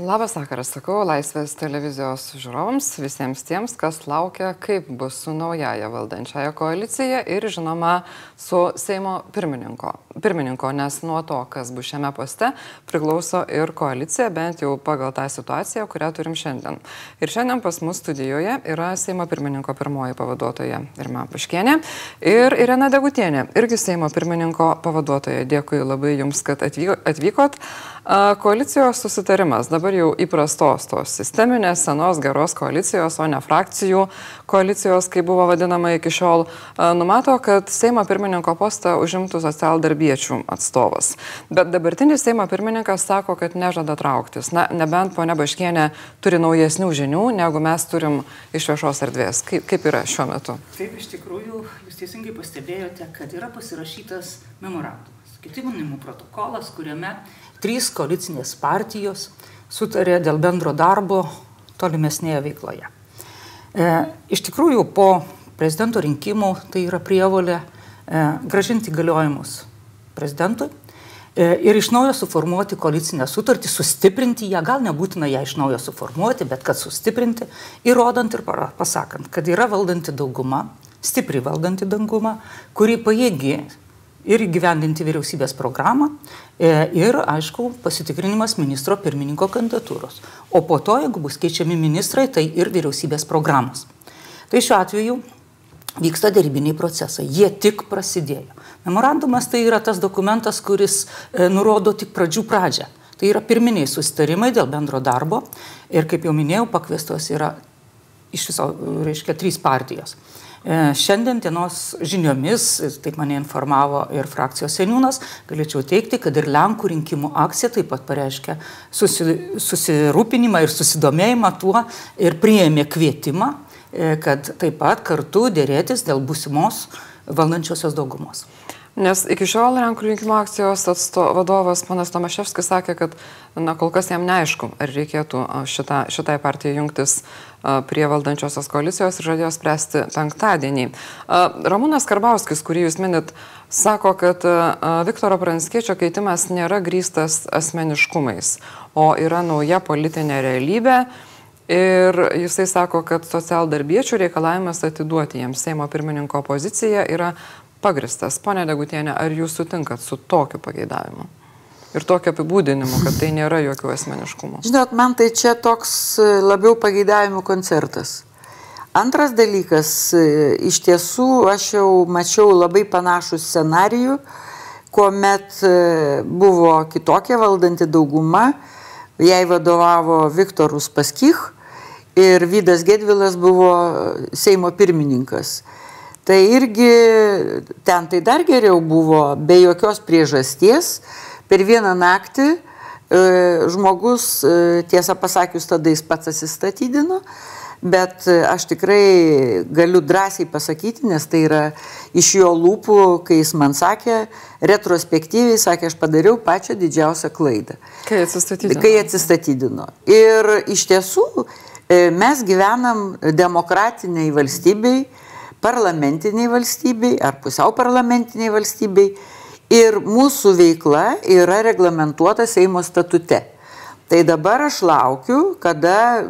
Labas vakaras, sakau Laisvės televizijos žiūrovams, visiems tiems, kas laukia, kaip bus su naujaja valdančiaja koalicija ir žinoma su Seimo pirmininko. pirmininko, nes nuo to, kas bus šiame poste, priklauso ir koalicija, bent jau pagal tą situaciją, kurią turim šiandien. Ir šiandien pas mus studijoje yra Seimo pirmininko pirmoji pavaduotoja Irma Paškienė ir Irena Degutienė, irgi Seimo pirmininko pavaduotoja. Dėkui labai Jums, kad atvykot. Koalicijos susitarimas dabar jau įprastos tos sisteminės senos geros koalicijos, o ne frakcijų koalicijos, kaip buvo vadinama iki šiol, numato, kad Seimo pirmininko postą užimtų socialdarbiečių atstovas. Bet dabartinis Seimo pirmininkas sako, kad nežada trauktis. Na, nebent ponia Baškienė turi naujesnių žinių, negu mes turim iš viešos erdvės. Kaip, kaip yra šiuo metu? Taip, iš tikrųjų, jūs teisingai pastebėjote, kad yra pasirašytas memorandumas, ketinimų protokolas, kuriame trys koalicinės partijos sutarė dėl bendro darbo tolimesnėje veikloje. E, iš tikrųjų, po prezidento rinkimų tai yra prievolė e, gražinti galiojimus prezidentui e, ir iš naujo suformuoti koalicinę sutartį, sustiprinti ją, gal nebūtina ją iš naujo suformuoti, bet kad sustiprinti, įrodant ir pasakant, kad yra valdanti dauguma, stipri valdanti dauguma, kuri pajėgi ir įgyvendinti vyriausybės programą e, ir, aišku, pasitikrinimas ministro pirmininko kandidatūros. O po to, jeigu bus keičiami ministrai, tai ir vyriausybės programos. Tai šiuo atveju vyksta dėrybiniai procesai. Jie tik prasidėjo. Memorandumas tai yra tas dokumentas, kuris e, nurodo tik pradžių pradžią. Tai yra pirminiai susitarimai dėl bendro darbo ir, kaip jau minėjau, pakviestos yra iš viso, reiškia, trys partijos. E, šiandien dienos žiniomis, taip mane informavo ir frakcijos seniūnas, galėčiau teikti, kad ir Lenkų rinkimų akcija taip pat pareiškia susi, susirūpinimą ir susidomėjimą tuo ir priėmė kvietimą, e, kad taip pat kartu dėrėtis dėl būsimos valdančiosios daugumos. Nes iki šiol Lenkų rinkimų akcijos atsto, vadovas ponas Tomaševskis sakė, kad na, kol kas jam neaišku, ar reikėtų šita, šitai partijai jungtis prie valdančiosios koalicijos ir žadėjo spręsti penktadienį. Ramūnas Karbauskis, kurį jūs minit, sako, kad Viktoro Pranskiečio keitimas nėra grįstas asmeniškumais, o yra nauja politinė realybė. Ir jisai sako, kad socialdarbiečių reikalavimas atiduoti jiems Seimo pirmininko poziciją yra pagristas. Pone Degutienė, ar jūs sutinkat su tokiu pageidavimu? Ir tokio apibūdinimu, kad tai nėra jokių asmeniškumų. Žinot, man tai čia toks e, labiau pageidavimų koncertas. Antras dalykas, e, iš tiesų aš jau mačiau labai panašų scenarijų, kuomet e, buvo kitokia valdanti dauguma, jai vadovavo Viktorus Paskych ir Vydas Gedvilas buvo Seimo pirmininkas. Tai irgi ten tai dar geriau buvo, be jokios priežasties, per vieną naktį e, žmogus, e, tiesą pasakius, tada jis pats atsistatydino, bet aš tikrai galiu drąsiai pasakyti, nes tai yra iš jo lūpų, kai jis man sakė, retrospektyviai sakė, aš padariau pačią didžiausią klaidą. Kai atsistatydino. Kai atsistatydino. Ir iš tiesų e, mes gyvenam demokratiniai valstybei, parlamentiniai valstybei ar pusiau parlamentiniai valstybei ir mūsų veikla yra reglamentuota Seimo statute. Tai dabar aš laukiu, kada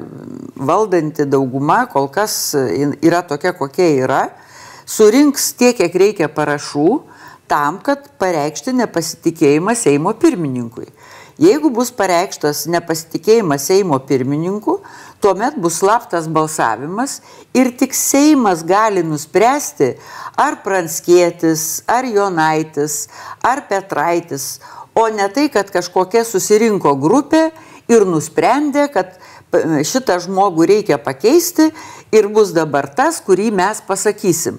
valdanti dauguma, kol kas yra tokia, kokia yra, surinks tiek, kiek reikia parašų tam, kad pareikšti nepasitikėjimą Seimo pirmininkui. Jeigu bus pareikštas nepasitikėjimas Seimo pirmininku, tuomet bus slaptas balsavimas ir tik Seimas gali nuspręsti, ar Pranskėtis, ar Jonaitis, ar Petraitis, o ne tai, kad kažkokia susirinko grupė ir nusprendė, kad šitą žmogų reikia pakeisti ir bus dabar tas, kurį mes pasakysim.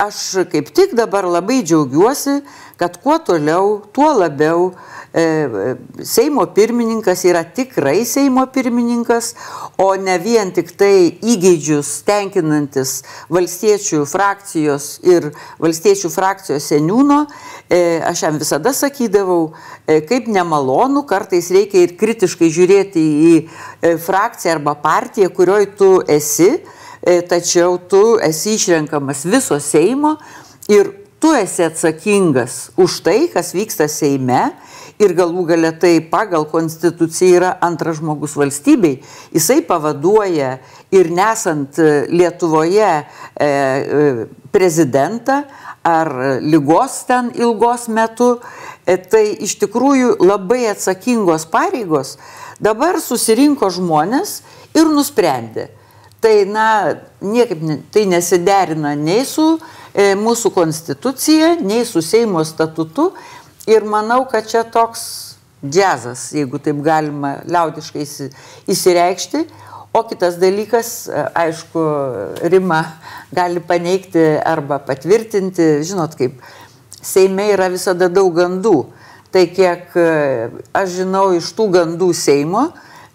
Aš kaip tik dabar labai džiaugiuosi, kad kuo toliau, tuo labiau E, Seimo pirmininkas yra tikrai Seimo pirmininkas, o ne vien tik tai įgeidžius tenkinantis valstiečių frakcijos ir valstiečių frakcijos seniūno. E, aš jam visada sakydavau, e, kaip nemalonu, kartais reikia ir kritiškai žiūrėti į frakciją arba partiją, kurioj tu esi, tačiau tu esi išrenkamas viso Seimo ir tu esi atsakingas už tai, kas vyksta Seime ir galų gale tai pagal konstituciją yra antras žmogus valstybei. Jisai pavaduoja ir nesant Lietuvoje e, e, prezidentą ar lygos ten ilgos metu, e, tai iš tikrųjų labai atsakingos pareigos. Dabar susirinko žmonės ir nusprendė. Tai, na, niekaip tai nesiderina nei su e, mūsų konstitucija, nei su Seimo statutu Ir manau, kad čia toks džiazas, jeigu taip galima liaudiškai įsireikšti. O kitas dalykas, aišku, Rima gali paneigti arba patvirtinti, žinot, kaip Seime yra visada daug gandų. Tai kiek aš žinau iš tų gandų Seimo,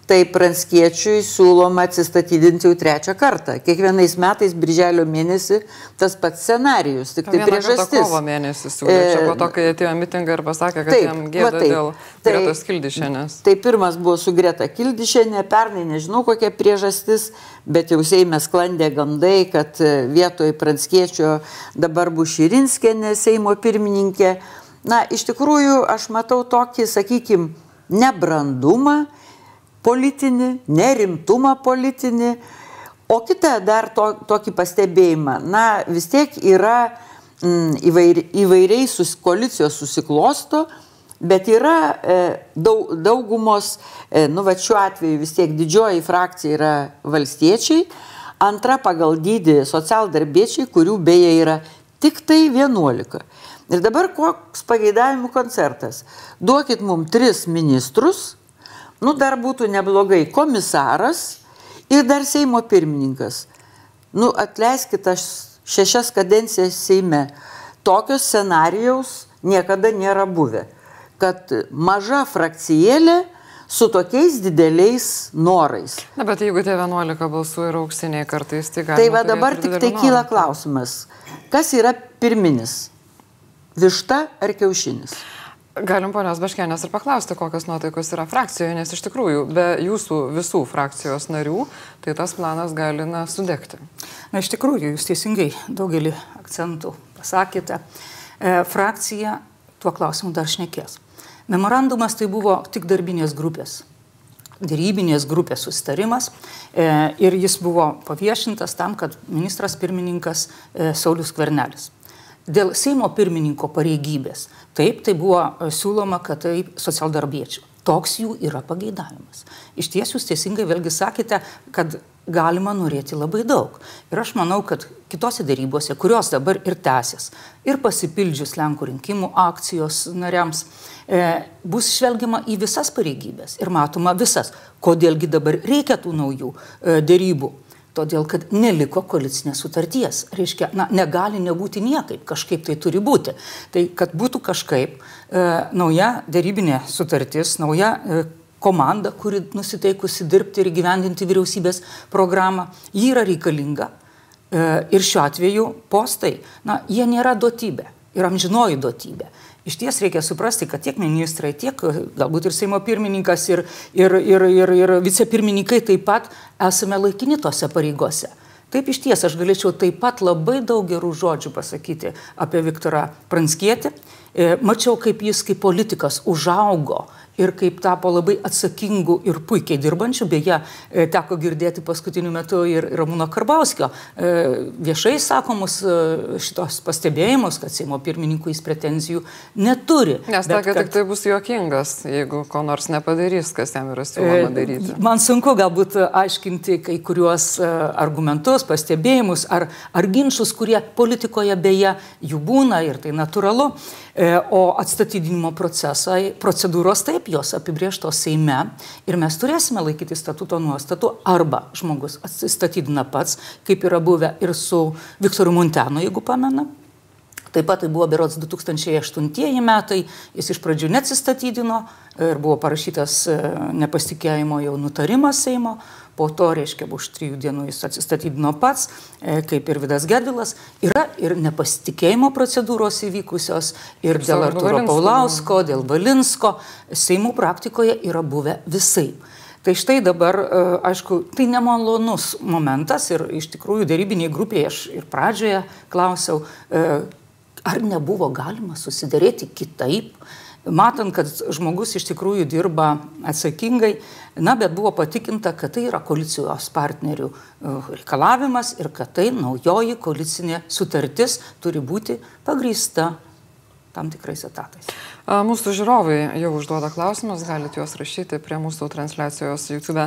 tai Pranskiečiui siūloma atsistatydinti jau trečią kartą. Kiekvienais metais, birželio mėnesį, tas pats scenarijus, tik tai priežastis. Kovo mėnesį siūlė, čia po to, kai atėjo mitingą ir pasakė, kad taip, jam gėda taip, dėl tai, Gretos Kildišenės. Tai pirmas buvo su Greta Kildišenė, pernai nežinau kokia priežastis, bet jau Seime sklandė gandai, kad vietoj Pranskiečio dabar bus Širinskėnė, Seimo pirmininkė. Na, iš tikrųjų, aš matau tokį, sakykime, nebrandumą politinį, nerimtumą politinį. O kita dar to, tokį pastebėjimą, na vis tiek yra mm, įvairi, įvairiai sus, koalicijos susiklosto, bet yra e, daug, daugumos, e, nu va šiuo atveju vis tiek didžioji frakcija yra valstiečiai, antra pagal dydį socialdarbiečiai, kurių beje yra tik tai 11. Ir dabar koks pageidavimų koncertas? Duokit mums tris ministrus, nu dar būtų neblogai komisaras ir dar Seimo pirmininkas. Nu atleiskit, aš šešias kadencijas Seime. Tokio scenarijaus niekada nėra buvę. Kad maža frakcijėlė su tokiais dideliais norais. Na, bet jeigu tie 11 balsų yra auksiniai kartais, tai galima. Tai va dabar tik tai kyla klausimas, kas yra pirminis? Višta ar kiaušinis? Galim ponios Baškienės ir paklausti, kokios nuotaikos yra frakcijoje, nes iš tikrųjų be jūsų visų frakcijos narių, tai tas planas gali na, sudegti. Na, iš tikrųjų, jūs teisingai daugelį akcentų pasakėte. E, frakcija tuo klausimu dar šnekės. Memorandumas tai buvo tik darbinės grupės dėrybinės grupės susitarimas e, ir jis buvo paviešintas tam, kad ministras pirmininkas e, Saulis Kvernelis dėl Seimo pirmininko pareigybės. Taip, tai buvo e, siūloma, kad tai socialdarbiečių. Toks jų yra pageidavimas. Iš ties jūs teisingai vėlgi sakėte, kad galima norėti labai daug. Ir aš manau, kad kitose dėrybose, kurios dabar ir tęsis, ir pasipildžius Lenkų rinkimų akcijos nariams, e, bus žvelgiama į visas pareigybės ir matoma visas, kodėlgi dabar reikia tų naujų e, dėrybų todėl kad neliko koalicinės sutarties. Reiškia, na, negali nebūti niekaip, kažkaip tai turi būti. Tai kad būtų kažkaip e, nauja dėrybinė sutartis, nauja e, komanda, kuri nusiteikusi dirbti ir gyvendinti vyriausybės programą, ji yra reikalinga. E, ir šiuo atveju postai, na, jie nėra duotybė, yra amžinoji duotybė iš ties reikia suprasti, kad tiek ministrai, tiek galbūt ir Seimo pirmininkas, ir, ir, ir, ir, ir vicepirmininkai taip pat esame laikini tose pareigose. Taip iš ties aš galėčiau taip pat labai daug gerų žodžių pasakyti apie Viktorą Pranskietį. E, mačiau, kaip jis kaip politikas užaugo ir kaip tapo labai atsakingu ir puikiai dirbančiu. Beje, e, teko girdėti paskutiniu metu ir Ramūno Karbauskio e, viešai sakomus e, šitos pastebėjimus, kad Seimo pirmininkų jis pretenzijų neturi. Nes sakė, kad... tik tai bus juokingas, jeigu ko nors nepadarys, kas jam yra siūloma daryti. Man sunku galbūt aiškinti kai kuriuos argumentus, pastebėjimus ar, ar ginčius, kurie politikoje beje jų būna ir tai natūralu. O atstatydinimo procesai, procedūros taip jos apibrieštos Seime ir mes turėsime laikyti statuto nuostatų arba žmogus atsistatydina pats, kaip yra buvę ir su Viktoru Montenu, jeigu pamena. Taip pat tai buvo berods 2008 metai, jis iš pradžių neatsistatydino ir buvo parašytas e, nepasitikėjimo jau nutarimas Seimo, po to, reiškia, už trijų dienų jis atsistatydino pats, e, kaip ir Vidas Gedvilas. Yra ir nepasitikėjimo procedūros įvykusios, ir dėl Arturo Paulausko, dėl Valinsko. Seimų praktikoje yra buvę visai. Tai štai dabar, e, aišku, tai nemalonus momentas ir iš tikrųjų dėrybiniai grupiai aš ir pradžioje klausiau, e, ar nebuvo galima susidarėti kitaip, matant, kad žmogus iš tikrųjų dirba atsakingai, na, bet buvo patikinta, kad tai yra koalicijos partnerių e, reikalavimas ir kad tai naujoji koalicinė sutartis turi būti pagrįsta tam tikrais etatais. Mūsų žiūrovai jau užduoda klausimus, galite juos rašyti prie mūsų transliacijos YouTube.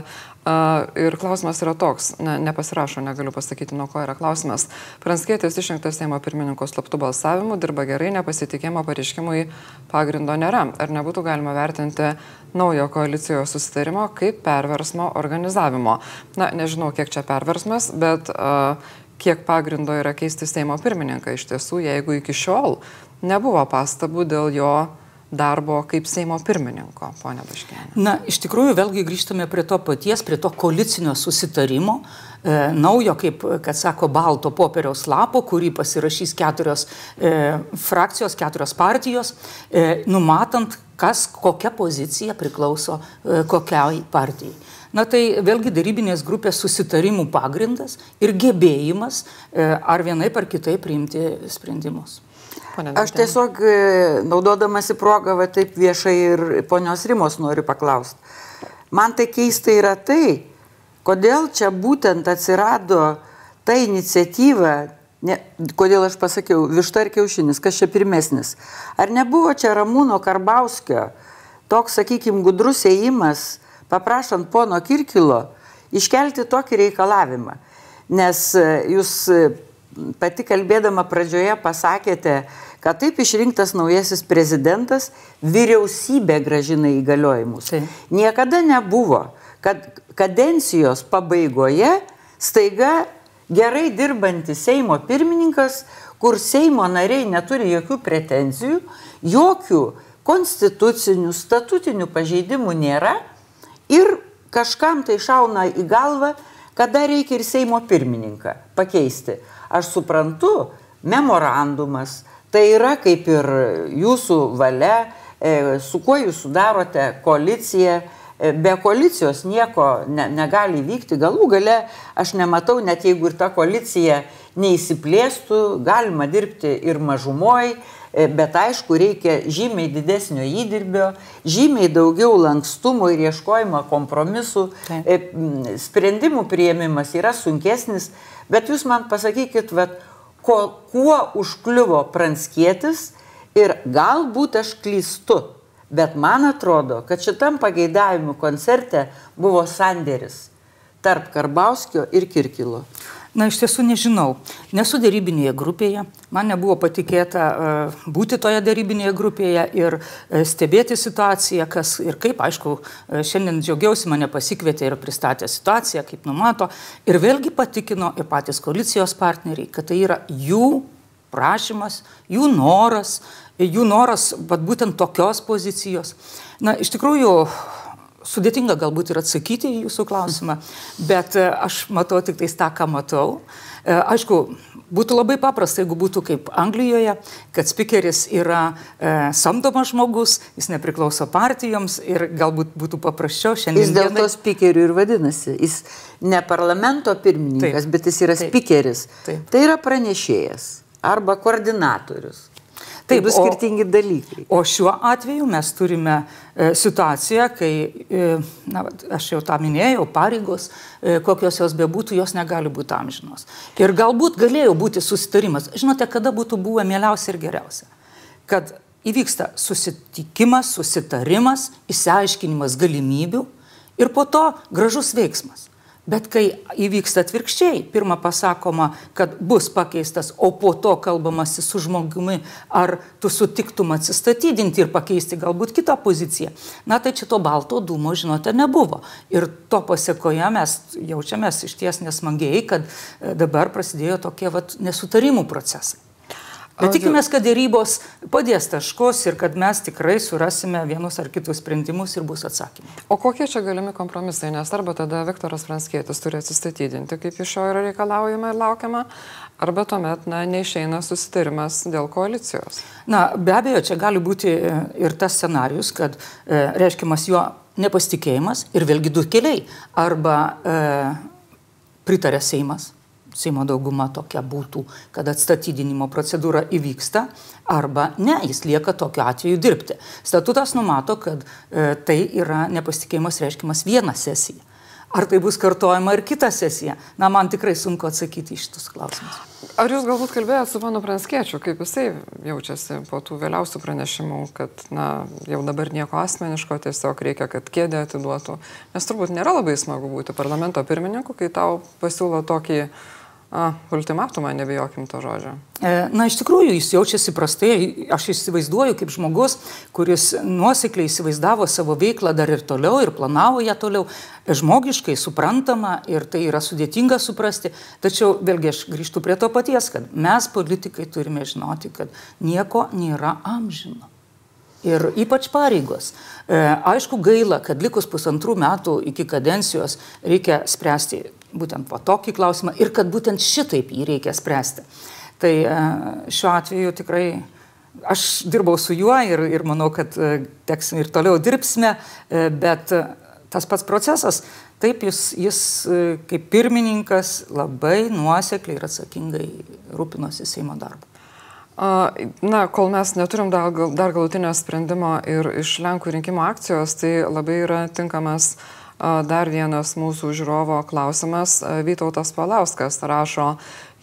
Ir klausimas yra toks, ne, nepasirašo, negaliu pasakyti, nuo ko yra klausimas. Pranskėtis išrinktas Seimo pirmininko slaptų balsavimų, dirba gerai, nepasitikėjimo pareiškimui pagrindo nėra. Ar nebūtų galima vertinti naujo koalicijos susitarimo kaip perversmo organizavimo? Na, nežinau, kiek čia perversmas, bet uh, kiek pagrindo yra keisti Seimo pirmininką iš tiesų, jeigu iki šiol nebuvo pastabų dėl jo darbo kaip Seimo pirmininko, ponia Baškienė? Na, iš tikrųjų, vėlgi grįžtame prie to paties, prie to koalicinio susitarimo, e, naujo, kaip, kad sako, balto popieriaus lapo, kurį pasirašys keturios e, frakcijos, keturios partijos, e, numatant, kas, kokia pozicija priklauso e, kokiai partijai. Na tai vėlgi darybinės grupės susitarimų pagrindas ir gebėjimas e, ar vienaip ar kitaip priimti sprendimus. Aš tiesiog, e, naudodamasi progą, va taip viešai ir ponios Rimos noriu paklausti. Man tai keista yra tai, kodėl čia būtent atsirado ta iniciatyva, ne, kodėl aš pasakiau, višta ir kiaušinis, kas čia pirmesnis. Ar nebuvo čia Ramūno Karbauskio toks, sakykime, gudrus ėjimas, paprašant pono Kirkilo, iškelti tokį reikalavimą? Nes e, jūs pati kalbėdama pradžioje pasakėte, kad taip išrinktas naujasis prezidentas vyriausybė gražina įgaliojimus. Tai. Niekada nebuvo, kad kadencijos pabaigoje staiga gerai dirbantis Seimo pirmininkas, kur Seimo nariai neturi jokių pretenzijų, jokių konstitucinių, statutinių pažeidimų nėra ir kažkam tai šauna į galvą, kada reikia ir Seimo pirmininką pakeisti. Aš suprantu, memorandumas, tai yra kaip ir jūsų valia, e, su kuo jūs sudarote koaliciją. E, be koalicijos nieko ne, negali vykti. Galų gale aš nematau, net jeigu ir ta koalicija neįsiplėstų, galima dirbti ir mažumoj, e, bet aišku, reikia žymiai didesnio įdirbio, žymiai daugiau lankstumo ir ieškojimo kompromisų. Taip. Sprendimų prieimimas yra sunkesnis, Bet jūs man pasakykit, vat, ko, kuo užkliuvo pranskėtis ir galbūt aš klystu, bet man atrodo, kad šitam pageidavimų koncerte buvo sandėris tarp Karbauskio ir Kirkilo. Na, iš tiesų nežinau. Nesu darybinėje grupėje, man nebuvo patikėta uh, būti toje darybinėje grupėje ir uh, stebėti situaciją, kas ir kaip, aišku, uh, šiandien džiaugiausi, mane pasikvietė ir pristatė situaciją, kaip numato, ir vėlgi patikino ir patys koalicijos partneriai, kad tai yra jų prašymas, jų noras, jų noras, bet būtent tokios pozicijos. Na, iš tikrųjų, Sudėtinga galbūt ir atsakyti į jūsų klausimą, bet e, aš matau tik tais tą, ką matau. E, aišku, būtų labai paprasta, jeigu būtų kaip Anglijoje, kad spikeris yra e, samdomas žmogus, jis nepriklauso partijoms ir galbūt būtų paprasčiau šiandien. Jis dėl to spikeriu ir vadinasi. Jis ne parlamento pirmininkas, taip, bet jis yra taip, spikeris. Taip. Tai yra pranešėjas arba koordinatorius. Tai Taip, du skirtingi o, dalykai. O šiuo atveju mes turime e, situaciją, kai, e, na, aš jau tą minėjau, pareigos, e, kokios jos bebūtų, jos negali būti amžinos. Ir galbūt galėjo būti susitarimas. Žinote, kada būtų buvę mieliausia ir geriausia? Kad įvyksta susitikimas, susitarimas, įsiaiškinimas galimybių ir po to gražus veiksmas. Bet kai įvyksta atvirkščiai, pirmą pasakoma, kad bus pakeistas, o po to kalbamasi su žmogumi, ar tu sutiktum atsistatydinti ir pakeisti galbūt kitą poziciją, na tai čia to balto dūmo, žinote, nebuvo. Ir to pasiekoje mes jaučiamės iš ties nesmagiai, kad e, dabar prasidėjo tokie vat, nesutarimų procesai. Bet tikimės, kad dėrybos padės taškus ir kad mes tikrai surasime vienus ar kitus sprendimus ir bus atsakymai. O kokie čia galimi kompromisai? Nes arba tada Viktoras Franskėtis turi atsistatydinti, kaip iš jo yra reikalaujama ir laukiama, arba tuomet na, neišeina susitarimas dėl koalicijos. Na, be abejo, čia gali būti e, ir tas scenarius, kad e, reiškiamas jo nepasitikėjimas ir vėlgi du keliai. Arba e, pritarė Seimas Seimo dauguma tokia būtų, kad atstatydinimo procedūra įvyksta, arba ne, jis lieka tokiu atveju dirbti. Statutas numato, kad e, tai yra nepasitikėjimas reiškimas vieną sesiją. Ar tai bus kartojama ir kitą sesiją? Na, man tikrai sunku atsakyti iš šitus klausimus. Ar jūs galbūt kalbėjote su panu Pranskiečiu, kaip jisai jaučiasi po tų vėliausių pranešimų, kad, na, jau dabar nieko asmeniško, tiesiog reikia, kad kėdė atiduotų. Nes turbūt nėra labai smagu būti parlamento pirmininku, kai tau pasiūlo tokį A, ultimatumą, nebijokim to žodžio. E, na, iš tikrųjų, jis jaučiasi prastai. Aš įsivaizduoju kaip žmogus, kuris nuosekliai įsivaizdavo savo veiklą dar ir toliau ir planavo ją toliau. Žmogiškai suprantama ir tai yra sudėtinga suprasti. Tačiau vėlgi aš grįžtu prie to paties, kad mes politikai turime žinoti, kad nieko nėra amžino. Ir ypač pareigos. E, aišku, gaila, kad likus pusantrų metų iki kadencijos reikia spręsti būtent va tokį klausimą ir kad būtent šitaip jį reikia spręsti. Tai e, šiuo atveju tikrai aš dirbau su juo ir, ir manau, kad e, teks ir toliau dirbsime, bet tas pats procesas, taip jis, jis kaip pirmininkas labai nuosekliai ir atsakingai rūpinosi Seimo darbu. Na, kol mes neturim dar, dar galutinio sprendimo ir iš Lenkų rinkimo akcijos, tai labai yra tinkamas Dar vienas mūsų žiūrovo klausimas. Vytautas Palauskas rašo,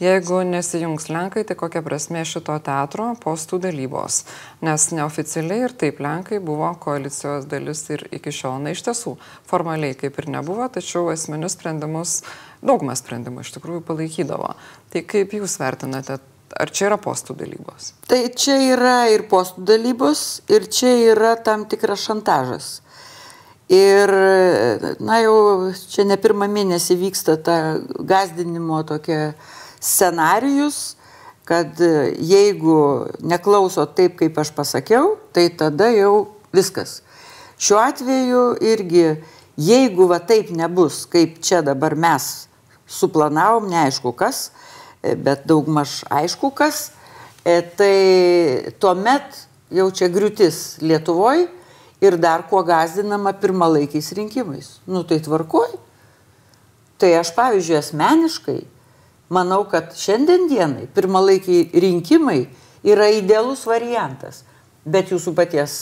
jeigu nesijungs Lenkai, tai kokia prasme šito teatro postų dalybos? Nes neoficialiai ir taip Lenkai buvo koalicijos dalis ir iki šiol, na iš tiesų, formaliai kaip ir nebuvo, tačiau esminius sprendimus, daugumą sprendimų iš tikrųjų palaikydavo. Tai kaip jūs vertinate Ar čia yra postų dalybos? Tai čia yra ir postų dalybos, ir čia yra tam tikras šantažas. Ir, na jau čia ne pirmą mėnesį vyksta ta gazdinimo tokia scenarijus, kad jeigu neklauso taip, kaip aš pasakiau, tai tada jau viskas. Šiuo atveju irgi, jeigu va taip nebus, kaip čia dabar mes suplanavom, neaišku kas, bet daugmaž aišku kas, e, tai tuomet jau čia griūtis Lietuvoje ir dar kuo gazdinama pirmalaikiais rinkimais. Nu tai tvarkoj. Tai aš, pavyzdžiui, asmeniškai manau, kad šiandien dienai pirmalaikiai rinkimai yra idealus variantas. Bet jūsų paties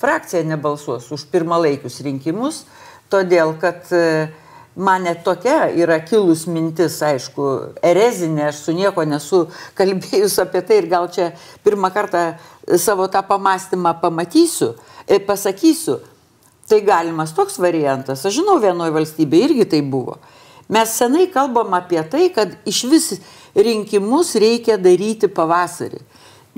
frakcija nebalsuos už pirmalaikius rinkimus, todėl kad e, man net tokia yra kilus mintis, aišku, erezinė, aš su nieko nesu kalbėjus apie tai ir gal čia pirmą kartą savo tą pamastymą pamatysiu, E, pasakysiu, tai galimas toks variantas. Aš žinau, vienoje valstybėje irgi tai buvo. Mes senai kalbam apie tai, kad iš vis rinkimus reikia daryti pavasarį.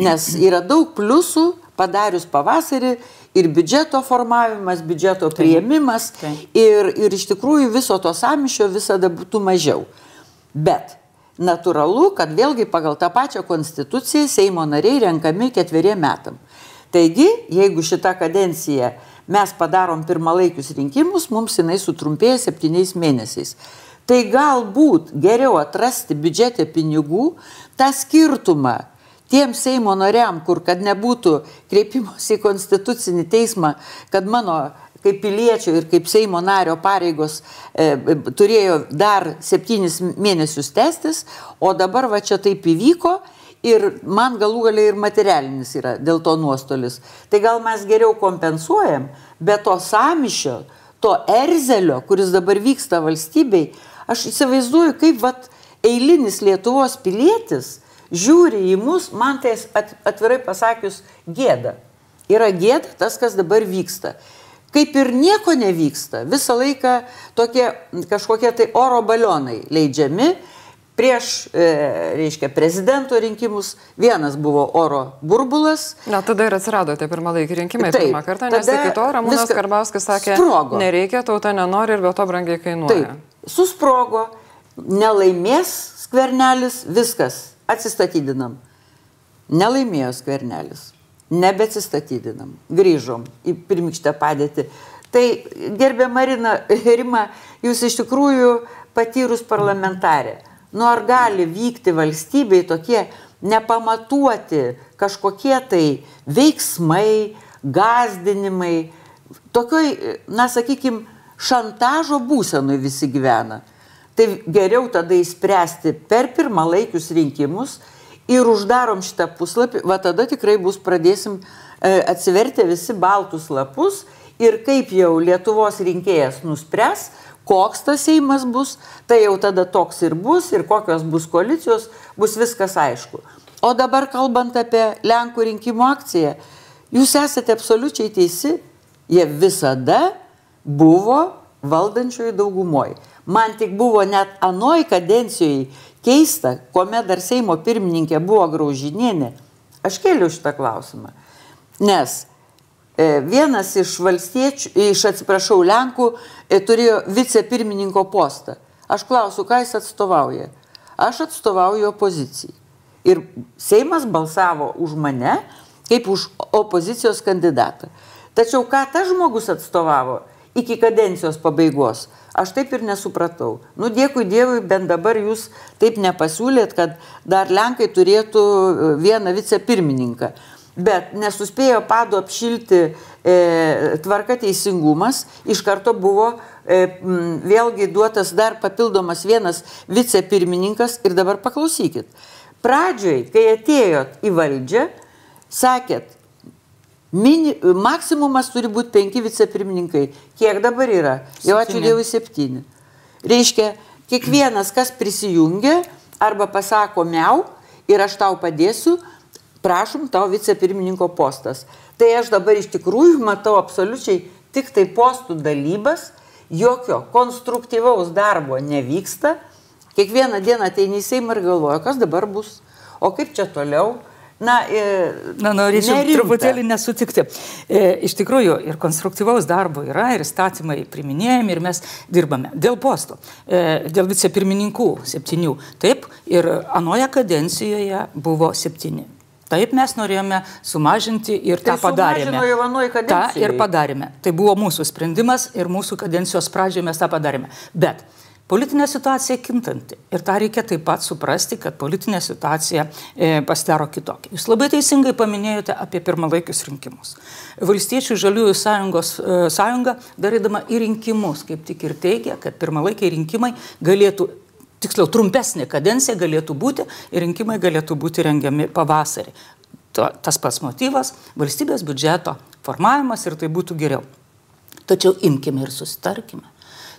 Nes yra daug pliusų padarius pavasarį ir biudžeto formavimas, biudžeto prieimimas ir, ir iš tikrųjų viso to samišio visada būtų mažiau. Bet natūralu, kad vėlgi pagal tą pačią konstituciją Seimo nariai renkami ketveriem metam. Taigi, jeigu šitą kadenciją mes padarom pirmalaikius rinkimus, mums jinai sutrumpėja septyniais mėnesiais. Tai galbūt geriau atrasti biudžete pinigų, tą skirtumą tiem Seimo nariam, kur kad nebūtų kreipimos į konstitucinį teismą, kad mano kaip piliečio ir kaip Seimo nario pareigos e, turėjo dar septynis mėnesius tęstis, o dabar va čia taip įvyko ir man galų galiai ir materialinis yra dėl to nuostolis. Tai gal mes geriau kompensuojam, bet to samišio, to erzelio, kuris dabar vyksta valstybei, aš įsivaizduoju, kaip vat, eilinis Lietuvos pilietis žiūri į mus, man tai atvirai pasakius gėda. Yra gėda tas, kas dabar vyksta. Kaip ir nieko nevyksta, visą laiką tokie kažkokie tai oro balionai leidžiami, prieš, e, reiškia, prezidento rinkimus vienas buvo oro burbulas. Na, tada ir atsirado tie pirmalaikiai rinkimai Taip, pirmą kartą, nes iki to Ramūnas Karbauskis sakė, sprogo. nereikia, tauta nenori ir be to brangiai kainuoja. Taip, susprogo, nelaimės skvernelis, viskas, atsistatydinam. Nelaimėjo skvernelis, nebeatsistatydinam, grįžom į pirmykštę padėtį. Tai gerbė Marina Rima, jūs iš tikrųjų patyrus parlamentarė Nu ar gali vykti valstybei tokie nepamatuoti kažkokie tai veiksmai, gazdinimai, tokioj, na sakykime, šantažo būsenui visi gyvena. Tai geriau tada įspręsti per pirmalaikius rinkimus ir uždarom šitą puslapį, va tada tikrai bus pradėsim e, atsiverti visi baltus lapus ir kaip jau Lietuvos rinkėjas nuspręs, koks tas Seimas bus, tai jau tada toks ir bus ir kokios bus koalicijos, bus viskas aišku. O dabar kalbant apie Lenkų rinkimų akciją, jūs esate absoliučiai teisi, jie visada buvo valdančioji daugumoji. Man tik buvo net anoj kadencijoje keista, kuomet dar Seimo pirmininkė buvo Graužinienė. Aš keliu šitą klausimą. Nes e, vienas iš valstiečių, iš atsiprašau, Lenkų e, turėjo vicepirmininko postą. Aš klausiu, ką jis atstovauja. Aš atstovauju opozicijai. Ir Seimas balsavo už mane kaip už opozicijos kandidatą. Tačiau ką tas žmogus atstovavo iki kadencijos pabaigos, Aš taip ir nesupratau. Nu, dėkui Dievui, bent dabar jūs taip nepasiūlėt, kad dar Lenkai turėtų e, vieną vicepirmininką. Bet nesuspėjo padu apšilti e, tvarka teisingumas, iš karto buvo e, m, vėlgi duotas dar papildomas vienas vicepirmininkas ir dabar paklausykit. Pradžioj, kai atėjot į valdžią, sakėt, Mini, maksimumas turi būti penki vicepirmininkai. Kiek dabar yra? Jau ačiū Dievui septyni. Reiškia, kiekvienas, kas prisijungia arba pasako miau ir aš tau padėsiu, prašom tau vicepirmininko postas. Tai aš dabar iš tikrųjų matau absoliučiai tik tai postų dalybas, jokio konstruktyvaus darbo nevyksta. Kiekvieną dieną ateini į Seimą ir galvoja, kas dabar bus, o kaip čia toliau Na, e, Na norėčiau nerimta. truputėlį nesutikti. E, iš tikrųjų, ir konstruktyvaus darbo yra, ir įstatymai priminėjami, ir mes dirbame. Dėl postų, e, dėl vicepirmininkų septynių. Taip, ir anoje kadencijoje buvo septyni. Taip mes norėjome sumažinti ir tai tą padarėme. Ta ir padarėme. Tai buvo mūsų sprendimas ir mūsų kadencijos pradžioje mes tą padarėme. Bet Politinė situacija kintanti ir tą reikia taip pat suprasti, kad politinė situacija e, pasidaro kitokia. Jūs labai teisingai paminėjote apie pirmalaikius rinkimus. Valstiečių žaliųjų sąjungos, e, sąjunga darydama į rinkimus kaip tik ir teigia, kad pirmalaikiai rinkimai galėtų tiksliau, trumpesnė kadencija galėtų būti ir rinkimai galėtų būti rengiami pavasarį. To, tas pats motyvas - valstybės biudžeto formavimas ir tai būtų geriau. Tačiau imkime ir susitarkime.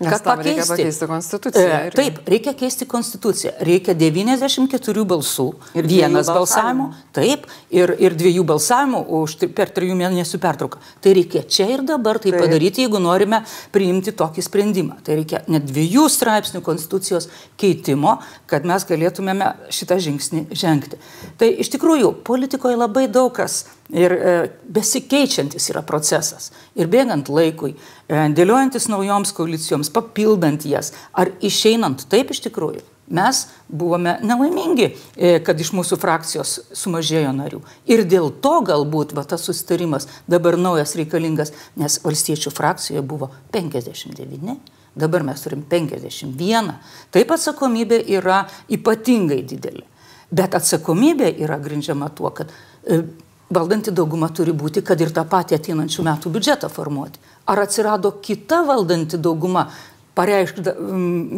Nes kad pakeisti. Reikia pakeisti konstituciją. E, taip, reikia keisti konstituciją. Reikia 94 balsų, ir vienas balsavimo, taip, ir, ir dviejų balsavimų už, per trijų mėnesių pertrauką. Tai reikia čia ir dabar tai taip. padaryti, jeigu norime priimti tokį sprendimą. Tai reikia net dviejų straipsnių konstitucijos keitimo, kad mes galėtumėme šitą žingsnį žengti. Tai iš tikrųjų politikoje labai daug kas Ir e, besikeičiantis yra procesas. Ir bėgant laikui, e, dėliojantis naujoms koalicijoms, papildant jas, ar išeinant taip iš tikrųjų. Mes buvome nelaimingi, e, kad iš mūsų frakcijos sumažėjo narių. Ir dėl to galbūt va, tas susitarimas dabar naujas reikalingas, nes valstiečių frakcijoje buvo 59. Dabar mes turim 51. Taip atsakomybė yra ypatingai didelė. Bet atsakomybė yra grindžiama tuo, kad valdanti dauguma turi būti, kad ir tą patį ateinančių metų biudžetą formuoti. Ar atsirado kita valdanti dauguma, pareikšta,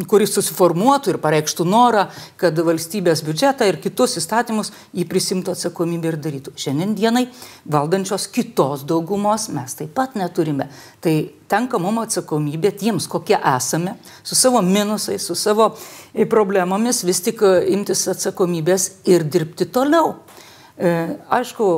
kuris susiformuotų ir pareikštų norą, kad valstybės biudžetą ir kitus įstatymus jį prisimtų atsakomybę ir darytų. Šiandien dienai valdančios kitos daugumos mes taip pat neturime. Tai tenka mums atsakomybė tiems, kokie esame, su savo minusais, su savo problemomis, vis tik imtis atsakomybės ir dirbti toliau. E, aišku,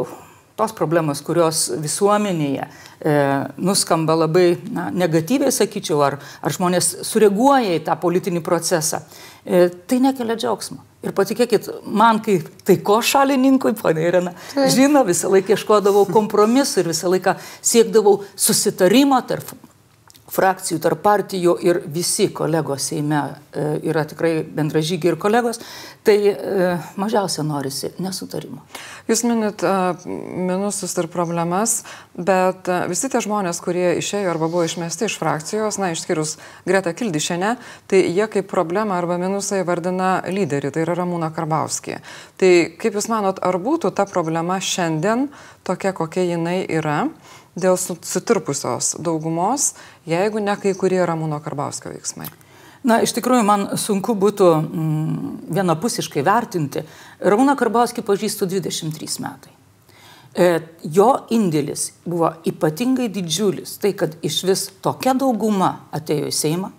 tos problemos, kurios visuomenėje e, nuskamba labai na, negatyviai, sakyčiau, ar, ar žmonės sureaguoja į tą politinį procesą, e, tai nekelia džiaugsmo. Ir patikėkit, man kaip taiko šalininkui, ponė Irena, žino, visą laiką ieškodavau kompromisų ir visą laiką siekdavau susitarimo tarp frakcijų, tarp partijų ir visi kolegos Seime e, yra tikrai bendražygiai ir kolegos, tai e, mažiausia norisi nesutarimo. Jūs minit e, minusus ir problemas, bet visi tie žmonės, kurie išėjo arba buvo išmesti iš frakcijos, na, išskyrus Greta Kildišenę, tai jie kaip problemą arba minusą įvardina lyderį, tai yra Ramūna Karbauskė. Tai kaip Jūs manot, ar būtų ta problema šiandien tokia, kokia jinai yra? dėl sutirpusios daugumos, jeigu ne kai kurie Ramūno Karbauskio veiksmai? Na, iš tikrųjų, man sunku būtų mm, vienapusiškai vertinti. Rauna Karbauskį pažįstu 23 metai. E, jo indėlis buvo ypatingai didžiulis. Tai, kad iš vis tokia dauguma atėjo į Seimą,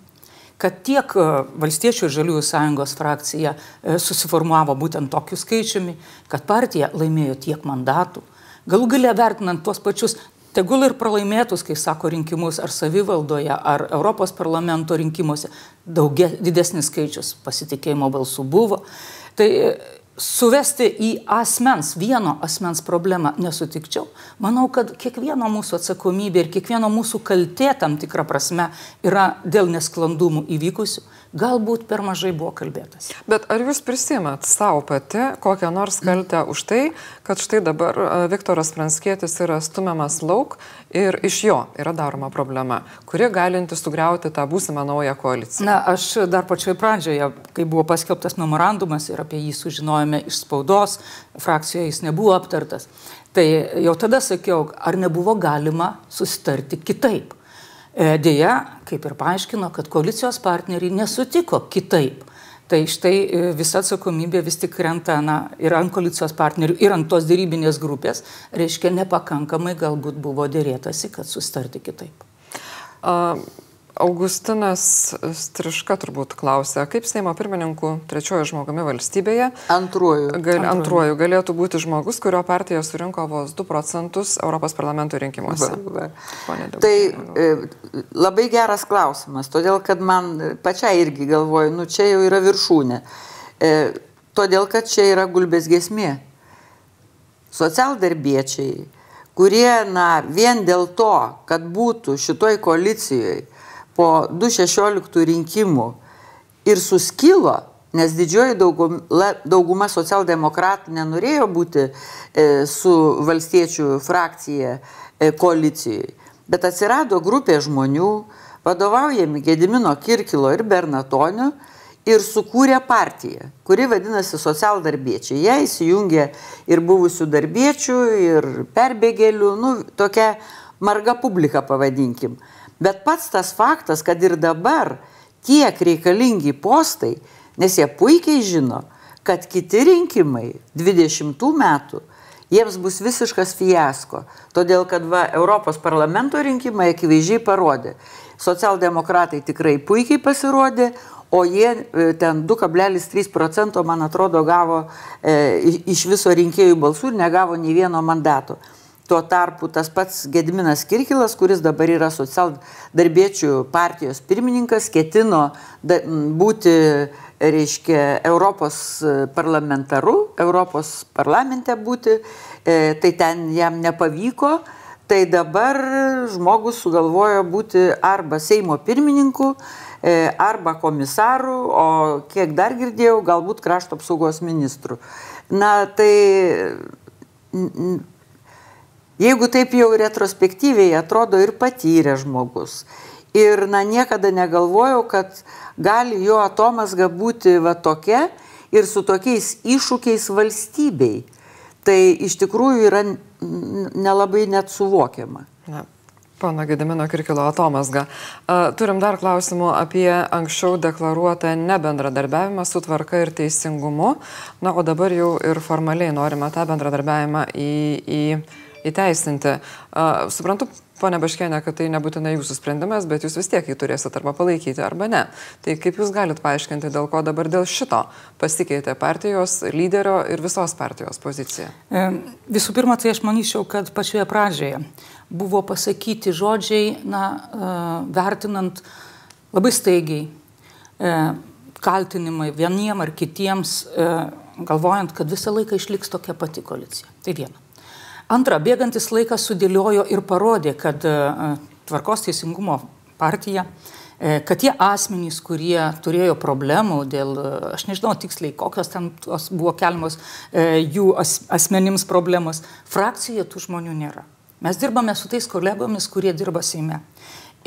kad tiek e, Valstiečių ir Žaliųjų sąjungos frakcija e, susiformavo būtent tokiu skaičiumi, kad partija laimėjo tiek mandatų. Galų galia vertinant tuos pačius tegul ir pralaimėtus, kai sako rinkimus, ar savivaldoje, ar Europos parlamento rinkimuose, daugia, didesnis skaičius pasitikėjimo balsų buvo. Tai suvesti į asmens, vieno asmens problemą nesutikčiau. Manau, kad kiekvieno mūsų atsakomybė ir kiekvieno mūsų kaltė tam tikrą prasme yra dėl nesklandumų įvykusių. Galbūt per mažai buvo kalbėtas. Bet ar jūs prisimat savo pati kokią nors kaltę už tai, kad štai dabar Viktoras Pranskėtis yra stumiamas lauk ir iš jo yra daroma problema, kuri galinti sugriauti tą būsimą naują koaliciją? Na, aš dar pačioj pradžioje, kai buvo paskelbtas memorandumas ir apie jį sužinojome iš spaudos, frakcijoje jis nebuvo aptartas. Tai jau tada sakiau, ar nebuvo galima susitarti kitaip. E, Deja, kaip ir paaiškino, kad koalicijos partneriai nesutiko kitaip. Tai štai e, visa atsakomybė vis tik krenta na, ir ant koalicijos partnerių, ir ant tos dėrybinės grupės, reiškia nepakankamai galbūt buvo dėrėtasi, kad sustarti kitaip. Uh, Augustinas Striška turbūt klausė, kaip Seimo pirmininkų trečiojo žmogumi valstybėje antruoju. Gal, antruoju galėtų būti žmogus, kurio partija surinko vos 2 procentus Europos parlamento rinkimuose. Va, va. Tai e, labai geras klausimas, todėl kad man pačiai irgi galvoju, nu čia jau yra viršūnė. E, todėl kad čia yra gulbės gesmė. Socialdarbiečiai, kurie, na, vien dėl to, kad būtų šitoj koalicijoje, po 2016 rinkimų ir suskilo, nes didžioji dauguma, dauguma socialdemokratų nenorėjo būti e, su valstiečių frakcija e, koalicijoje. Bet atsirado grupė žmonių, vadovaujami Gedimino Kirkilo ir Bernatonio, ir sukūrė partiją, kuri vadinasi socialdarbiečiai. Jie įsijungė ir buvusių darbiečių, ir perbėgėlių, nu, tokia marga publika pavadinkim. Bet pats tas faktas, kad ir dabar tiek reikalingi postai, nes jie puikiai žino, kad kiti rinkimai 20 metų jiems bus visiškas fiasko. Todėl, kad va, Europos parlamento rinkimai akivaizdžiai parodė, socialdemokratai tikrai puikiai pasirodė, o jie e, ten 2,3 procento, man atrodo, gavo e, iš viso rinkėjų balsų ir negavo nei vieno mandato. Tuo tarpu tas pats Gedminas Kirkilas, kuris dabar yra socialdarbiečių partijos pirmininkas, ketino da, būti, reiškia, Europos parlamentaru, Europos parlamente būti, e, tai ten jam nepavyko. Tai dabar žmogus sugalvojo būti arba Seimo pirmininku, e, arba komisaru, o kiek dar girdėjau, galbūt krašto apsaugos ministru. Na, tai Jeigu taip jau retrospektyviai atrodo ir patyrė žmogus. Ir na, niekada negalvojau, kad gali jo atomasga būti va tokia ir su tokiais iššūkiais valstybei. Tai iš tikrųjų yra nelabai net suvokiama. Na. Pana Gedimino Kirkilo atomasga. Turim dar klausimų apie anksčiau deklaruotą nebendradarbiavimą su tvarka ir teisingumu. Na, o dabar jau ir formaliai norime tą bendradarbiavimą į, į įteisinti. Suprantu, ponia Baškienė, kad tai nebūtinai jūsų sprendimas, bet jūs vis tiek jį turėsite arba palaikyti, arba ne. Tai kaip jūs galite paaiškinti, dėl ko dabar dėl šito pasikeitė partijos lyderio ir visos partijos pozicija? E, visų pirma, tai aš manyčiau, kad pačioje pradžioje buvo pasakyti žodžiai, na, e, vertinant labai staigiai, e, kaltinimai vieniem ar kitiems, galvojant, kad visą laiką išliks tokia pati koalicija. Tai viena. Antra, bėgantis laikas sudėliojo ir parodė, kad e, tvarkos teisingumo partija, e, kad tie asmenys, kurie turėjo problemų dėl, e, aš nežinau tiksliai, kokios ten buvo keliamos jų as, asmenims problemos, frakcijoje tų žmonių nėra. Mes dirbame su tais kolegomis, kurie dirba Seime.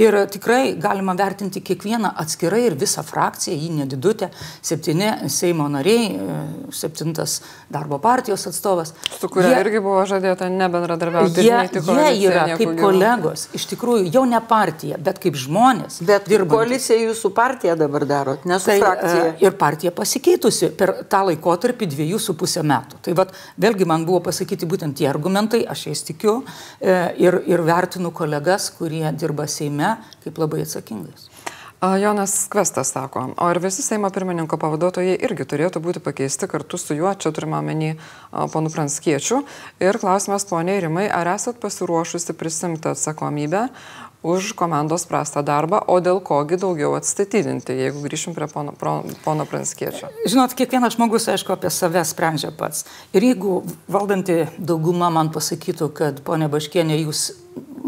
Ir tikrai galima vertinti kiekvieną atskirai ir visą frakciją, jį nedidutę, septyni Seimo nariai, e, septintas darbo partijos atstovas. Su kuria jie, irgi buvo žadėta nebendradarbiauti. Jie, jie yra kaip gyvų. kolegos, iš tikrųjų jau ne partija, bet kaip žmonės. Bet koalicija jūsų partija dabar daro, ne su tai, frakcija. E, ir partija pasikeitusi per tą laikotarpį dviejų su pusę metų. Tai vad, vėlgi man buvo pasakyti būtent tie argumentai, aš jais tikiu e, ir, ir vertinu kolegas, kurie dirba Seime Seime kaip labai atsakingais. Jonas Kvestas sako, o ir visi Seimo pirmininko pavaduotojai irgi turėtų būti pakeisti kartu su juo, čia turime omeny ponu Pranskiečių. Ir klausimas, poniai Rimai, ar esat pasiruošusi prisimti atsakomybę už komandos prastą darbą, o dėl kogi daugiau atstatydinti, jeigu grįšim prie pono, pono Pranskiečio. Žinot, kiekvienas žmogus, aišku, apie save sprendžia pats. Ir jeigu valdanti dauguma man pasakytų, kad ponė Baškienė, jūs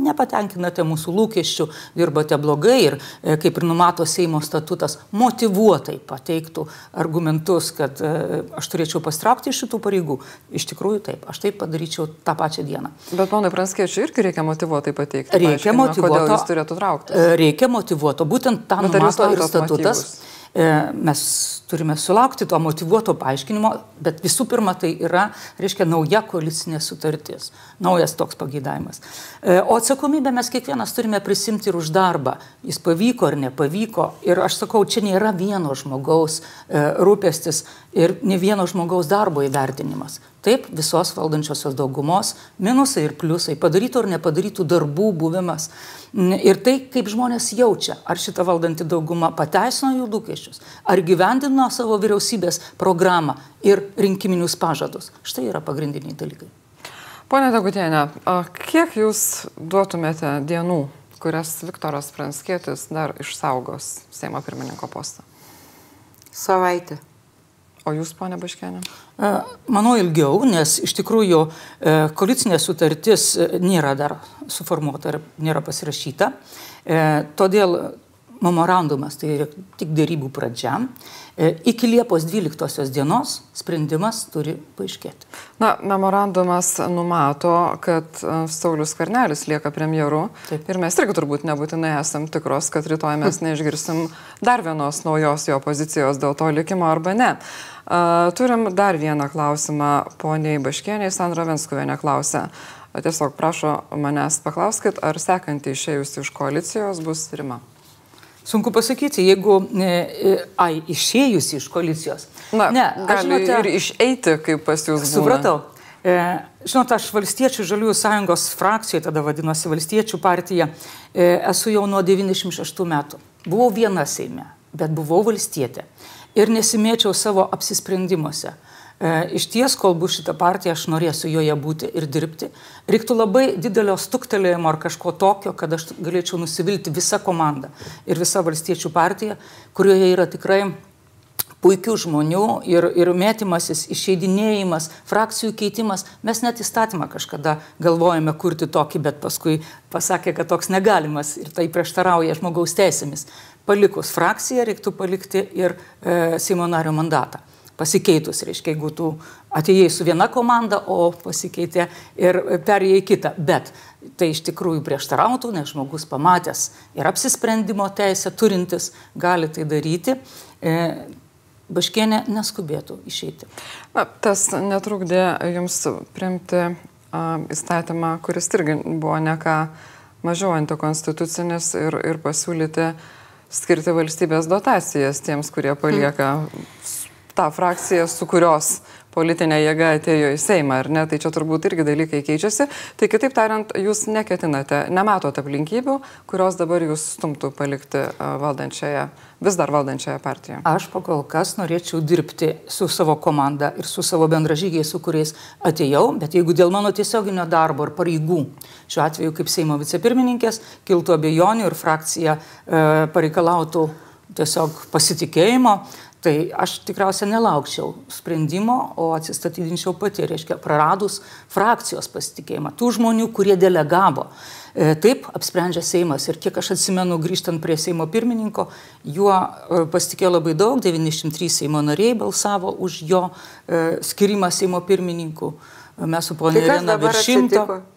nepatenkinate mūsų lūkesčių, dirbate blogai ir, e, kaip ir numato Seimo statutas, motivuotai pateiktų argumentus, kad e, aš turėčiau pastraukti iš šitų pareigų. Iš tikrųjų taip, aš taip padaryčiau tą pačią dieną. Bet ponai Pranskiečiui irgi reikia motivuotai pateikti. Reikia motivuoto. Kodėl jis turėtų traukti? Reikia motivuoto. Būtent Bet numato ir statutas. Motyvus? Mes turime sulaukti to motivuoto paaiškinimo, bet visų pirma tai yra, reiškia, nauja koalicinė sutartis, naujas toks pageidavimas. E, o atsakomybę mes kiekvienas turime prisimti ir už darbą. Jis pavyko ar nepavyko. Ir aš sakau, čia nėra vieno žmogaus e, rūpestis ir ne vieno žmogaus darbo įvertinimas. Taip, visos valdančiosios daugumos minusai ir pliusai, padarytų ar nepadarytų darbų buvimas. Ir tai, kaip žmonės jaučia, ar šita valdanti dauguma pateisino jų lūkesčius, ar gyvendino savo vyriausybės programą ir rinkiminius pažadus. Štai yra pagrindiniai dalykai. Pone Dagutienė, kiek jūs duotumėte dienų, kurias Viktoras Pranskėtis dar išsaugos Seimo pirmininko postą? Savaitę. O jūs, ponė Baškenė? E, manau ilgiau, nes iš tikrųjų e, koalicinė sutartis e, nėra dar suformuota ir nėra pasirašyta. Todėl memorandumas tai yra tik dėrybų pradžia. Iki Liepos 12 dienos sprendimas turi paaiškėti. Na, memorandumas numato, kad Saulis Karnelis lieka premjeru. Taip. Ir mes irgi turbūt nebūtinai esam tikros, kad rytoj mes neišgirsim dar vienos naujos jo pozicijos dėl to likimo arba ne. Turim dar vieną klausimą poniai Baškieniai, Sandra Venskuvienė klausia. Tiesiog prašo manęs paklauskit, ar sekanti išėjusi iš koalicijos bus Rima. Sunku pasakyti, jeigu, e, e, ai, išėjusi iš koalicijos. Na, ne, gali žinote, ir išeiti, kaip pas jūs. Supratau. E, žinot, aš valstiečių žaliųjų sąjungos frakcijoje, tada vadinosi valstiečių partija, e, esu jau nuo 96 metų. Buvau viena Seime, bet buvau valstietė ir nesimėčiau savo apsisprendimuose. E, iš ties, kol bus šita partija, aš norėsiu joje būti ir dirbti. Reiktų labai didelio stuktelėjimo ar kažko tokio, kad aš galėčiau nusivilti visą komandą ir visą valstiečių partiją, kurioje yra tikrai puikių žmonių ir, ir mėtymasis, išeidinėjimas, frakcijų keitimas. Mes net įstatymą kažkada galvojame kurti tokį, bet paskui pasakė, kad toks negalimas ir tai prieštarauja žmogaus teisėmis palikus frakciją reiktų palikti ir e, Seimo nario mandatą. Pasikeitus, reiškia, jeigu tu atėjai su viena komanda, o pasikeitė ir perėjai kitą. Bet tai iš tikrųjų prieštarautų, nes žmogus pamatęs ir apsisprendimo teisę turintis gali tai daryti. E, Baškienė neskubėtų išeiti. Na, tas netrukdė jums priimti a, įstatymą, kuris irgi buvo ne ką mažiau antikonstitucinis ir, ir pasiūlyti skirti valstybės dotacijas tiems, kurie palieka tą frakciją, su kurios politinė jėga atėjo į Seimą, ar ne? Tai čia turbūt irgi dalykai keičiasi. Tai kitaip tariant, jūs neketinate, nematote aplinkybių, kurios dabar jūs stumtų palikti valdančiąją, vis dar valdančiąją partiją. Aš pakol kas norėčiau dirbti su savo komanda ir su savo bendražygiais, su kuriais atėjau, bet jeigu dėl mano tiesioginio darbo ir pareigų, šiuo atveju kaip Seimo vicepirmininkės, kiltų abejonių ir frakcija e, pareikalautų tiesiog pasitikėjimo, Tai aš tikriausiai nelaukčiau sprendimo, o atsistatydinčiau pati, reiškia, praradus frakcijos pasitikėjimą, tų žmonių, kurie delegavo. E, taip apsprendžia Seimas ir kiek aš atsimenu, grįžtant prie Seimo pirmininko, juo e, pasitikėjo labai daug, 93 Seimo nariai balsavo už jo e, skirimą Seimo pirmininku, mes su ponė tai Irena virš šimto. E,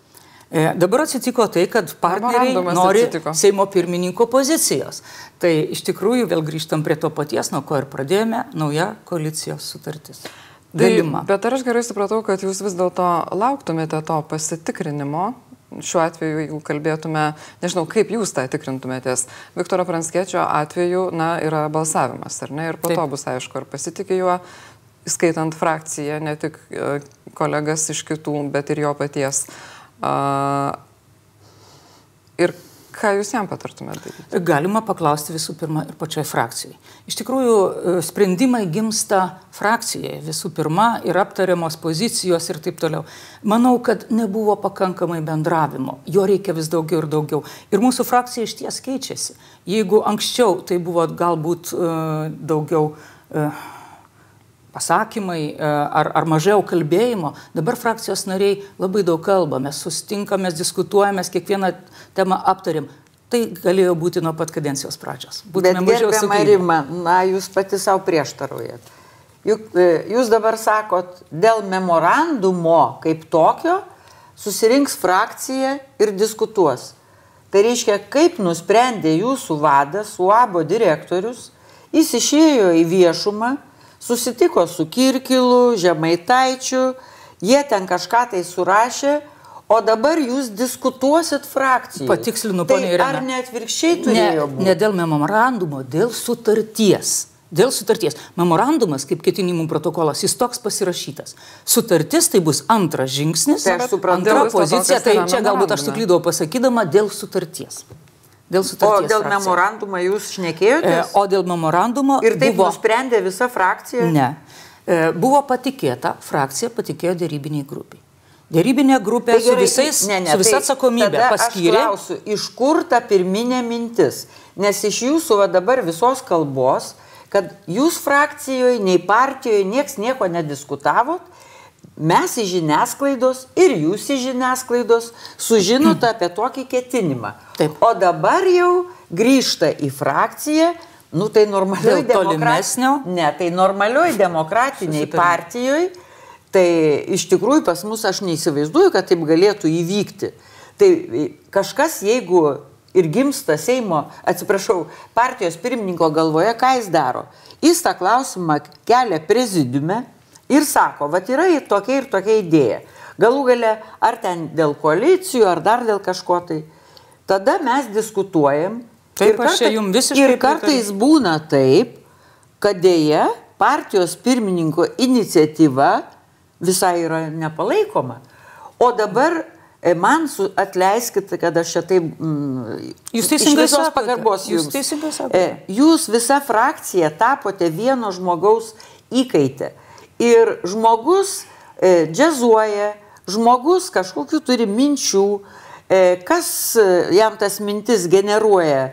dabar atsitiko tai, kad partneriai nori atsitiko. Seimo pirmininko pozicijos. Tai iš tikrųjų vėl grįžtam prie to paties, nuo ko ir pradėjome, nauja koalicijos sutartis. Galima. Tai, bet ar aš gerai supratau, kad jūs vis dėlto lauktumėte to pasitikrinimo? Šiuo atveju, jeigu kalbėtume, nežinau, kaip jūs tą tikrintumėtės. Viktoro Pranskiečio atveju, na, yra balsavimas, ar ne? Ir po Taip. to bus aišku, ar pasitikė juo, skaitant frakciją, ne tik e, kolegas iš kitų, bet ir jo paties. A, ir ką jūs jam patartumėte daryti? Galima paklausti visų pirma ir pačioj frakcijai. Iš tikrųjų, e, sprendimai gimsta frakcijoje visų pirma ir aptariamos pozicijos ir taip toliau. Manau, kad nebuvo pakankamai bendravimo, jo reikia vis daugiau ir daugiau. Ir mūsų frakcija iš ties keičiasi. Jeigu anksčiau tai buvo galbūt e, daugiau e, pasakymai e, ar, ar mažiau kalbėjimo, dabar frakcijos nariai labai daug kalba, mes susitinkame, diskutuojame, kiekvieną temą aptariam. Tai galėjo būti nuo pat kadencijos pradžios. Bet Būtume mažiau gerbiama suklydę. Rima, na, jūs pati savo prieštaraujat. Juk e, jūs dabar sakot, dėl memorandumo kaip tokio susirinks frakcija ir diskutuos. Tai reiškia, kaip nusprendė jūsų vadas, UABO direktorius, jis išėjo į viešumą, susitiko su Kirkilu, Žemaitaičiu, jie ten kažką tai surašė, o dabar jūs diskutuosit frakcijoje. Patikslinu, tai ponia Irena. Ar ne atvirkščiai Ne, turėjo būti? ne dėl memorandumo, dėl sutarties. Dėl sutarties. Memorandumas, kaip ketinimų protokolas, jis toks pasirašytas. Sutartis tai bus antras žingsnis, Tai aš suprantu. antra pozicija. Tai čia galbūt aš suklydau pasakydama dėl sutarties. Dėl O sutarties. dėl frakcija. memorandumą jūs E, šnekėjotės? O dėl memorandumo Ir taip buvo... nusprendė visa frakcija? Ne. E, Buvo patikėta, frakcija patikėjo dėrybiniai grupiai. Dėrybinė grupė Tai su, gerai, visais, ne, ne, su visa tai atsakomybė paskyrė. Aš klausiu, iš kur ta pirminė mintis? Nes iš jūsų va dabar visos kalbos, kad jūs frakcijoje, nei partijoje nieks nieko nediskutavot, mes iš žiniasklaidos ir jūs iš žiniasklaidos sužinote apie tokį ketinimą. Taip. O dabar jau grįžta į frakciją, nu tai normalioj tolimesnio? Ne, tai normalioj demokratiniai partijoje, tai iš tikrųjų pas mus aš neįsivaizduoju, kad taip galėtų įvykti. Tai kažkas, jeigu ir gimsta Seimo, atsiprašau, partijos pirmininko galvoje, ką jis daro? Jis tą klausimą kelia prezidiume ir sako, va yra ir tokia ir tokia idėja. Galų gale, ar ten dėl koalicijų, ar dar dėl kažko tai. Tada mes diskutuojam. Taip, ir aš čia kartai- jum visiškai Ir pritariu. kartais būna taip, kad dėja partijos pirmininko iniciatyva visai yra nepalaikoma. O dabar e, man su, atleiskit, kad aš čia taip... Mm, Jūs teisingai sakote. pagarbos Jūs jums. teisingai sakote. Jūs visa frakcija tapote vieno žmogaus įkaitę. Ir žmogus e, džiazuoja, žmogus kažkokiu turi minčių, e, kas e, jam tas mintis generuoja,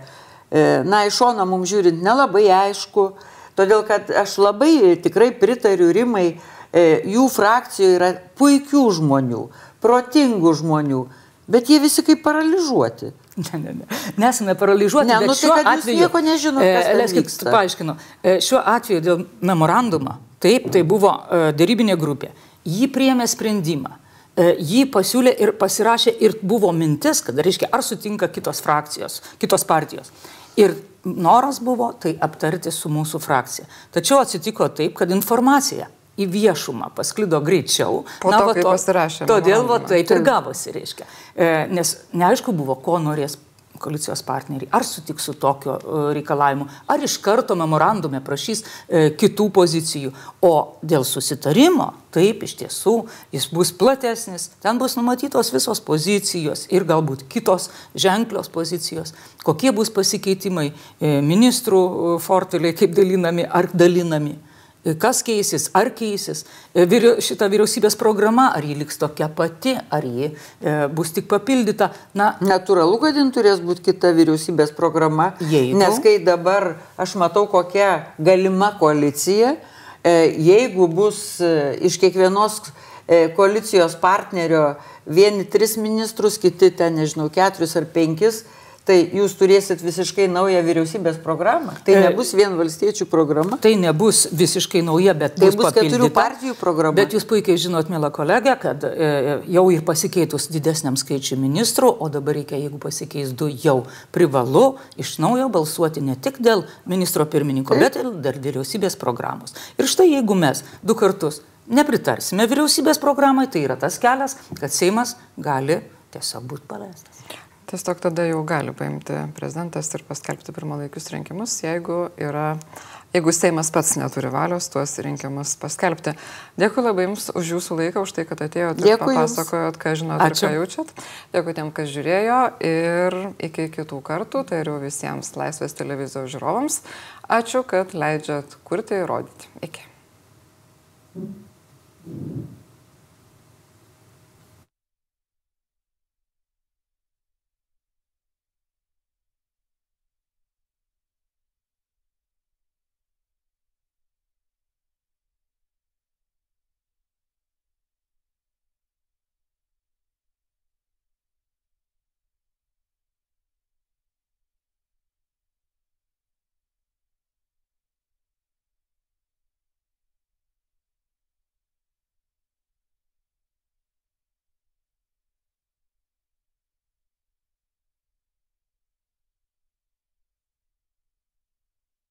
e, na, iš šono mums žiūrint, nelabai aišku. Todėl, kad aš labai tikrai pritariu Rimai, e, jų frakcijoje yra puikių žmonių, protingų žmonių, bet jie visi kaip paralyžiuoti. Ne, ne, ne. Nesame paralyžiuoti. Ne, nu tai šiuo jūs atveju, nieko nežinot, kas ten leiskit, vyksta. paaiškinu. E, Šiuo atveju dėl memorandumo, taip, tai buvo e, dėrybinė grupė. Jį priėmė sprendimą. E, Jį pasiūlė ir pasirašė ir buvo mintis, kad, reiškia, ar sutinka kitos frakcijos, kitos partijos. Ir noras buvo tai aptarti su mūsų frakcija. Tačiau atsitiko taip, kad informacija į viešumą pasklido greičiau. Po to, va kai pasirašė Todėl va, taip ir gavosi, reiškia. E, nes neaišku buvo, ko norės koalicijos partneriai, ar sutiks su tokiu e, reikalavimu, ar iš karto memorandume prašys e, kitų pozicijų. O dėl susitarimo, taip iš tiesų, jis bus platesnis, ten bus numatytos visos pozicijos ir galbūt kitos ženklios pozicijos, kokie bus pasikeitimai e, ministrų e, forteliai, kaip dalinami ar dalinami. Kas keisis, ar keisis E, šita vyriausybės programa, ar ji liks tokia pati, ar ji e, bus tik papildyta. Na, Natūralu, kad jin turės būti kita vyriausybės programa, Jeigu? nes kai dabar aš matau, kokia galima koalicija, e, jeigu bus iš kiekvienos koalicijos partnerio vieni tris ministrus, kiti ten, nežinau, keturis ar penkis, Tai jūs turėsit visiškai naują vyriausybės programą. Tai E, nebus vien valstiečių programa. Tai nebus visiškai nauja, bet Tai bus, bus keturių partijų programa. Bet jūs puikiai žinot, mėla kolegė, kad e, jau ir pasikeitus didesniam skaičiui ministrų, o dabar reikia, jeigu pasikeis du, jau privalu iš naujo balsuoti ne tik dėl ministro pirmininko, bet ir dėl vyriausybės programos. Ir štai jeigu mes du kartus nepritarsime vyriausybės programai, tai yra tas kelias, kad Seimas gali tiesiog būti paleistas. Tiesiog tada jau gali paimti prezidentas ir paskelbti pirmalaikius rinkimus, jeigu, yra, jeigu Seimas pats neturi valios tuos rinkimus paskelbti. Dėkui labai Jums už Jūsų laiką, už tai, kad atėjote ir papasakojot, ką žinot ir Ačiū. ką jaučiat. Dėkui tiem, kas žiūrėjo ir iki kitų kartų, tai ir jau visiems Laisvės televizijos žiūrovams. Ačiū, kad leidžiat kurti ir rodyti. Iki.